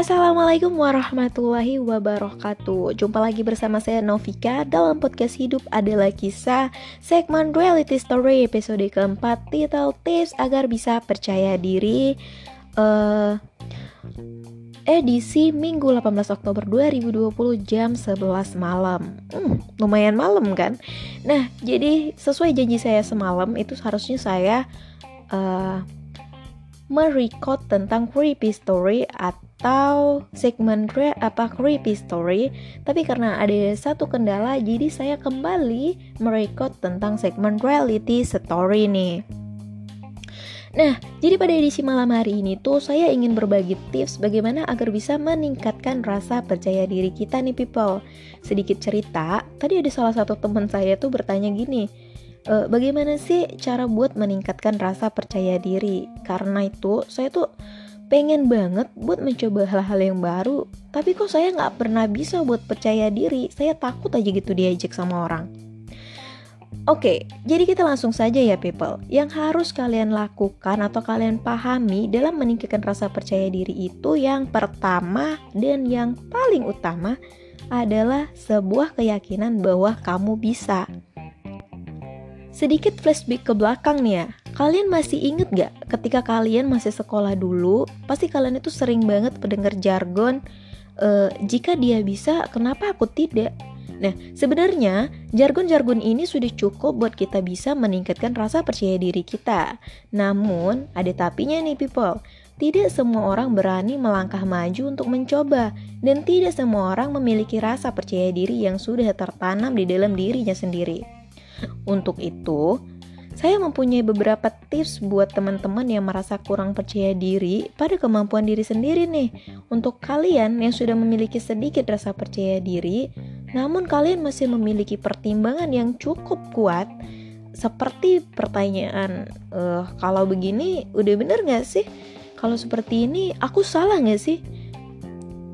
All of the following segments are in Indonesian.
Assalamualaikum warahmatullahi wabarakatuh. Jumpa lagi bersama saya Novika Dalam podcast hidup adalah kisah Segmen reality story episode keempat Titel tips agar bisa percaya diri uh, Edisi Minggu 18 Oktober 2020 jam 11 malam. Hmm, Lumayan malam kan? Nah jadi sesuai janji saya semalam Itu seharusnya saya uh, merecord tentang creepy story atau atau segmen re apa creepy story tapi karena ada satu kendala jadi saya kembali merekod tentang segmen reality story nih Nah, jadi pada edisi malam hari ini tuh saya ingin berbagi tips bagaimana agar bisa meningkatkan rasa percaya diri kita nih people. Sedikit cerita, tadi ada salah satu teman saya tuh bertanya gini, e, bagaimana sih cara buat meningkatkan rasa percaya diri? Karena itu saya tuh pengen banget buat mencoba hal-hal yang baru, tapi kok saya nggak pernah bisa buat percaya diri. Saya takut aja gitu diajak sama orang. Oke, jadi kita langsung saja ya people. Yang harus kalian lakukan atau kalian pahami dalam meningkatkan rasa percaya diri itu yang pertama dan yang paling utama adalah sebuah keyakinan bahwa kamu bisa. Sedikit flashback ke belakang nih ya. Kalian masih inget gak ketika kalian masih sekolah dulu, pasti kalian itu sering banget mendengar jargon, e, jika dia bisa, kenapa aku tidak? Nah, sebenarnya jargon-jargon ini sudah cukup buat kita bisa meningkatkan rasa percaya diri kita. Namun, ada tapinya nih people. Tidak semua orang berani melangkah maju untuk mencoba, dan tidak semua orang memiliki rasa percaya diri yang sudah tertanam di dalam dirinya sendiri. Untuk itu, saya mempunyai beberapa tips buat teman-teman yang merasa kurang percaya diri pada kemampuan diri sendiri nih. Untuk kalian yang sudah memiliki sedikit rasa percaya diri, namun kalian masih memiliki pertimbangan yang cukup kuat, seperti pertanyaan, uh, kalau begini udah bener gak sih? Kalau seperti ini aku salah gak sih?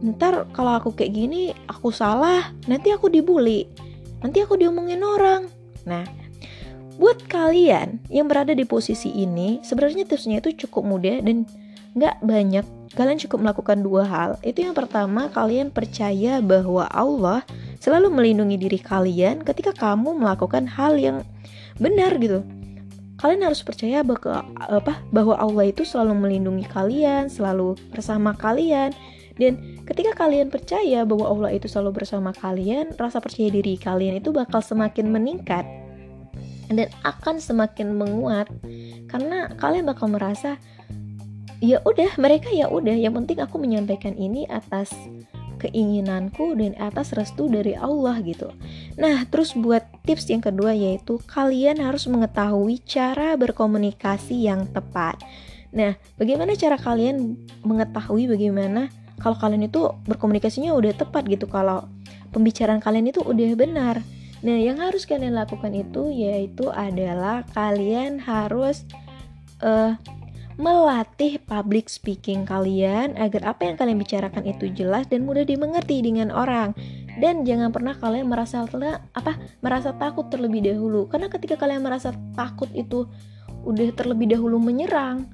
Ntar kalau aku kayak gini aku salah, nanti aku dibully, nanti aku diomongin orang. Nah, Buat kalian yang berada di posisi ini, sebenarnya tipsnya itu cukup mudah dan nggak banyak. Kalian cukup melakukan dua hal. Itu yang pertama, kalian percaya bahwa Allah selalu melindungi diri kalian ketika kamu melakukan hal yang benar gitu. Kalian harus percaya bahwa apa bahwa Allah itu selalu melindungi kalian, selalu bersama kalian. Dan ketika kalian percaya bahwa Allah itu selalu bersama kalian, rasa percaya diri kalian itu bakal semakin meningkat dan akan semakin menguat karena kalian bakal merasa ya udah mereka ya udah yang penting aku menyampaikan ini atas keinginanku dan atas restu dari Allah gitu. Nah, terus buat tips yang kedua yaitu kalian harus mengetahui cara berkomunikasi yang tepat. Nah, bagaimana cara kalian mengetahui bagaimana kalau kalian itu berkomunikasinya udah tepat gitu kalau pembicaraan kalian itu udah benar. Nah, yang harus kalian lakukan itu yaitu adalah kalian harus uh, melatih public speaking kalian agar apa yang kalian bicarakan itu jelas dan mudah dimengerti dengan orang. Dan jangan pernah kalian merasa apa merasa takut terlebih dahulu karena ketika kalian merasa takut itu udah terlebih dahulu menyerang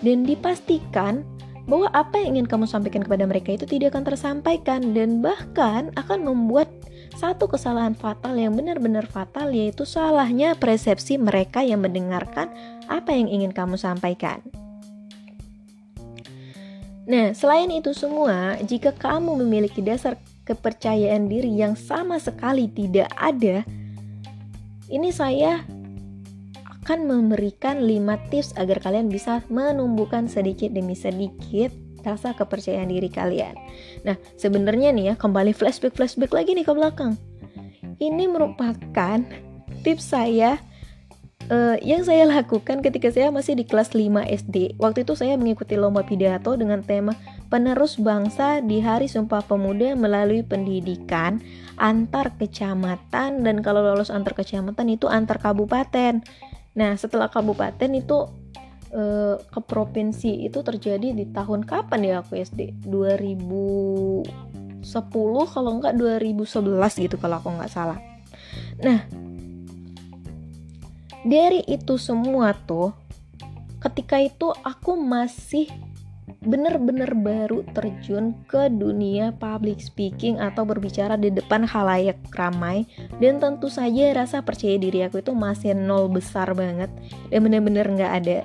dan dipastikan bahwa apa yang ingin kamu sampaikan kepada mereka itu tidak akan tersampaikan dan bahkan akan membuat satu kesalahan fatal yang benar-benar fatal yaitu salahnya persepsi mereka yang mendengarkan apa yang ingin kamu sampaikan. Nah, selain itu semua, jika kamu memiliki dasar kepercayaan diri yang sama sekali tidak ada, ini saya akan memberikan 5 tips agar kalian bisa menumbuhkan sedikit demi sedikit rasa kepercayaan diri kalian. Nah, sebenarnya nih ya, kembali flashback-flashback lagi nih ke belakang. Ini merupakan tips saya uh, yang saya lakukan ketika saya masih di kelas 5 SD. Waktu itu saya mengikuti lomba pidato dengan tema penerus bangsa di Hari Sumpah Pemuda melalui pendidikan antar kecamatan dan kalau lolos antar kecamatan itu antar kabupaten. Nah, setelah kabupaten itu uh, ke provinsi itu terjadi di tahun kapan ya aku SD 2010 kalau enggak 2011 gitu kalau aku nggak salah. Nah dari itu semua tuh ketika itu aku masih bener-bener baru terjun ke dunia public speaking atau berbicara di depan halayak ramai dan tentu saja rasa percaya diri aku itu masih nol besar banget dan bener-bener nggak ada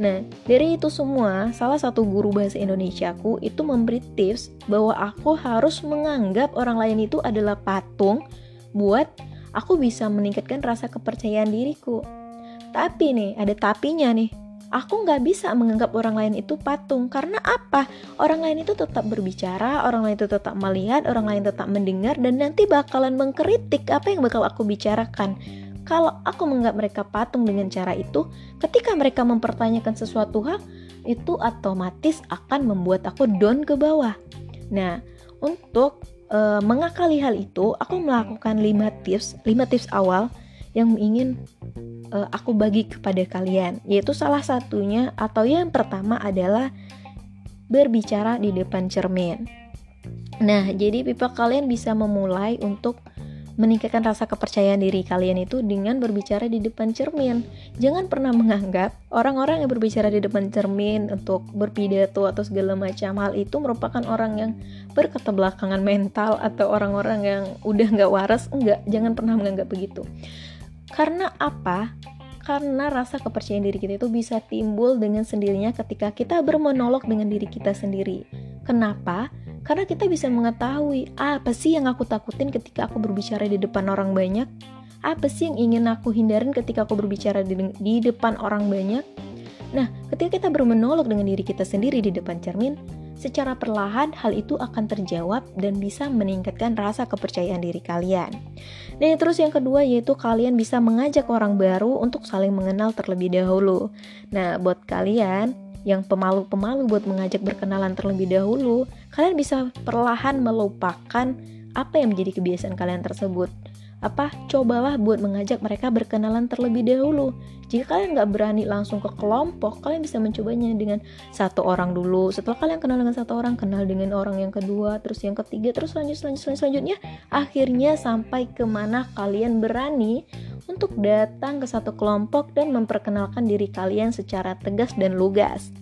Nah, dari itu semua, salah satu guru bahasa Indonesia aku itu memberi tips bahwa aku harus menganggap orang lain itu adalah patung buat aku bisa meningkatkan rasa kepercayaan diriku. Tapi nih, ada tapinya nih. Aku nggak bisa menganggap orang lain itu patung karena apa? Orang lain itu tetap berbicara orang lain itu tetap melihat orang lain tetap mendengar dan nanti bakalan mengkritik apa yang bakal aku bicarakan kalau aku menganggap mereka patung dengan cara itu ketika mereka mempertanyakan sesuatu hal itu otomatis akan membuat aku down ke bawah nah untuk uh, mengakali hal itu aku melakukan 5 tips 5 tips awal yang ingin uh, aku bagi kepada kalian, yaitu salah satunya atau yang pertama adalah berbicara di depan cermin. Nah, jadi pipa kalian bisa memulai untuk meningkatkan rasa kepercayaan diri kalian itu dengan berbicara di depan cermin. Jangan pernah menganggap orang-orang yang berbicara di depan cermin untuk berpidato atau segala macam hal itu merupakan orang yang berketerbelakangan mental atau orang-orang yang udah nggak waras. Enggak, jangan pernah menganggap begitu. Karena apa? Karena rasa kepercayaan diri kita itu bisa timbul dengan sendirinya ketika kita bermonolog dengan diri kita sendiri. Kenapa? Karena kita bisa mengetahui apa sih yang aku takutin ketika aku berbicara di depan orang banyak, apa sih yang ingin aku hindarin ketika aku berbicara di, di depan orang banyak. Nah, ketika kita bermonolog dengan diri kita sendiri di depan cermin, secara perlahan hal itu akan terjawab dan bisa meningkatkan rasa kepercayaan diri kalian. Dan terus yang kedua yaitu kalian bisa mengajak orang baru untuk saling mengenal terlebih dahulu. Nah, buat kalian yang pemalu-pemalu buat mengajak berkenalan terlebih dahulu, kalian bisa perlahan melupakan apa yang menjadi kebiasaan kalian tersebut. Apa? Cobalah buat mengajak mereka berkenalan terlebih dahulu. Jika kalian nggak berani langsung ke kelompok kalian bisa mencobanya dengan satu orang dulu. Setelah kalian kenal dengan satu orang kenal dengan orang yang kedua terus yang ketiga terus lanjut selanjutnya selanjutnya akhirnya sampai ke mana kalian berani untuk datang ke satu kelompok dan memperkenalkan diri kalian secara tegas dan lugas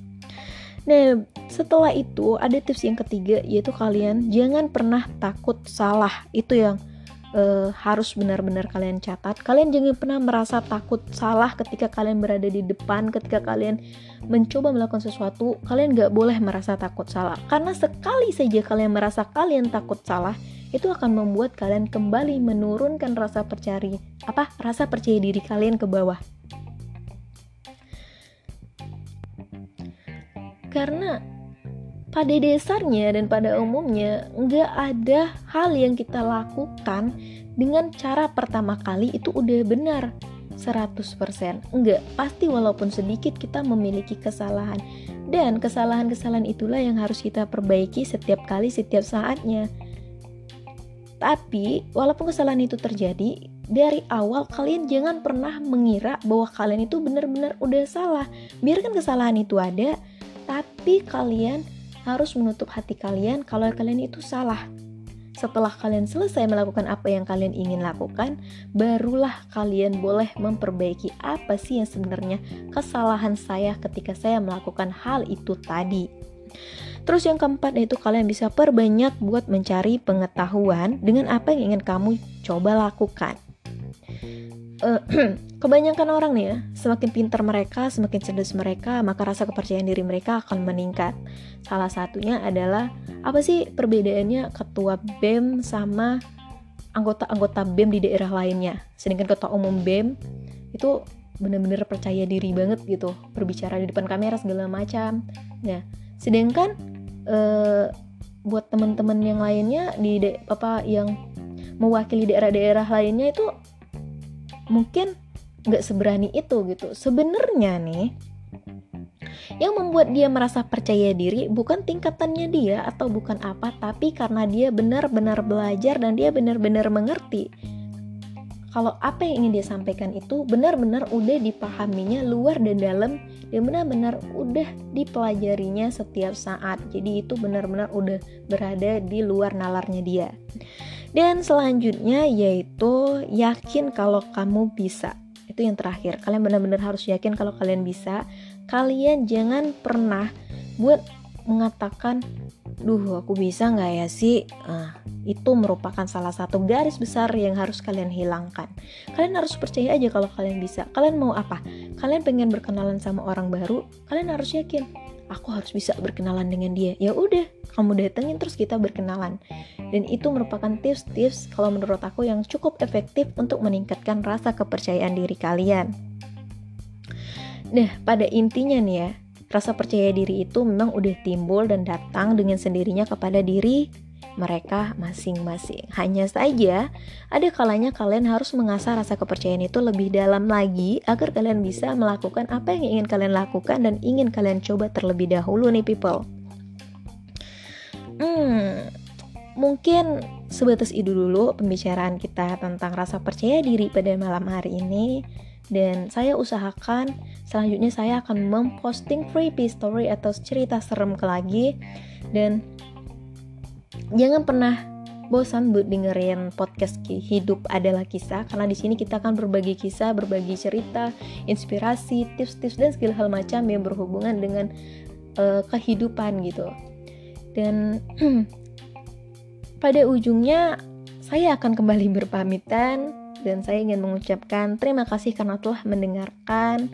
Nah, setelah itu ada tips yang ketiga yaitu kalian jangan pernah takut salah. Itu yang uh, harus benar-benar kalian catat. Kalian jangan pernah merasa takut salah ketika kalian berada di depan, ketika kalian mencoba melakukan sesuatu. Kalian gak boleh merasa takut salah, karena sekali saja kalian merasa kalian takut salah, itu akan membuat kalian kembali menurunkan rasa percaya apa rasa percaya diri kalian ke bawah. Karena pada dasarnya dan pada umumnya nggak ada hal yang kita lakukan dengan cara pertama kali itu udah benar 100% enggak pasti walaupun sedikit kita memiliki kesalahan. Dan kesalahan-kesalahan itulah yang harus kita perbaiki setiap kali setiap saatnya tapi walaupun kesalahan itu terjadi dari awal kalian jangan pernah mengira bahwa kalian itu benar-benar udah salah biarkan kesalahan itu ada tapi kalian harus menutup hati kalian kalau kalian itu salah. Setelah kalian selesai melakukan apa yang kalian ingin lakukan, barulah kalian boleh memperbaiki apa sih yang sebenarnya kesalahan saya ketika saya melakukan hal itu tadi. Terus yang keempat yaitu kalian bisa perbanyak buat mencari pengetahuan dengan apa yang ingin kamu coba lakukan. Uh, Kebanyakan orang nih ya, semakin pintar mereka, semakin cerdas mereka, maka rasa kepercayaan diri mereka akan meningkat. Salah satunya adalah apa sih perbedaannya ketua BEM sama anggota-anggota BEM di daerah lainnya. Sedangkan ketua umum BEM itu benar-benar percaya diri banget gitu, berbicara di depan kamera segala macam. Nah, sedangkan eh, buat teman-teman yang lainnya di apa yang mewakili daerah-daerah lainnya itu mungkin nggak seberani itu gitu. Sebenarnya nih yang membuat dia merasa percaya diri bukan tingkatannya dia atau bukan apa tapi karena dia benar-benar belajar dan dia benar-benar mengerti kalau apa yang ingin dia sampaikan itu benar-benar udah dipahaminya luar dan dalam dan benar-benar udah dipelajarinya setiap saat. Jadi itu benar-benar udah berada di luar nalarnya dia. Dan selanjutnya yaitu yakin kalau kamu bisa. Itu yang terakhir. Kalian benar-benar harus yakin kalau kalian bisa. Kalian jangan pernah buat mengatakan duh aku bisa nggak ya sih? Nah, itu merupakan salah satu garis besar yang harus kalian hilangkan. Kalian harus percaya aja kalau kalian bisa. Kalian mau apa? Kalian pengen berkenalan sama orang baru kalian harus yakin aku harus bisa berkenalan dengan dia. Ya udah kamu datengin terus kita berkenalan. Dan itu merupakan tips-tips kalau menurut aku yang cukup efektif untuk meningkatkan rasa kepercayaan diri kalian. Nah pada intinya nih ya Rasa percaya diri itu memang udah timbul dan datang dengan sendirinya kepada diri mereka masing-masing. Hanya saja, ada kalanya kalian harus mengasah rasa kepercayaan itu lebih dalam lagi agar kalian bisa melakukan apa yang ingin kalian lakukan dan ingin kalian coba terlebih dahulu nih people. Hmm, mungkin sebatas itu dulu pembicaraan kita tentang rasa percaya diri pada malam hari ini dan saya usahakan selanjutnya saya akan memposting creepy story atau cerita serem ke lagi. Dan jangan pernah bosan buat dengerin podcast hidup adalah kisah. Karena di sini kita akan berbagi kisah, berbagi cerita, inspirasi, tips-tips dan segala hal macam yang berhubungan dengan uh, kehidupan gitu. Dan pada ujungnya saya akan kembali berpamitan dan saya ingin mengucapkan terima kasih karena telah mendengarkan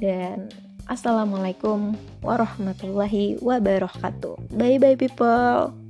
dan assalamualaikum warahmatullahi wabarakatuh. Bye bye people.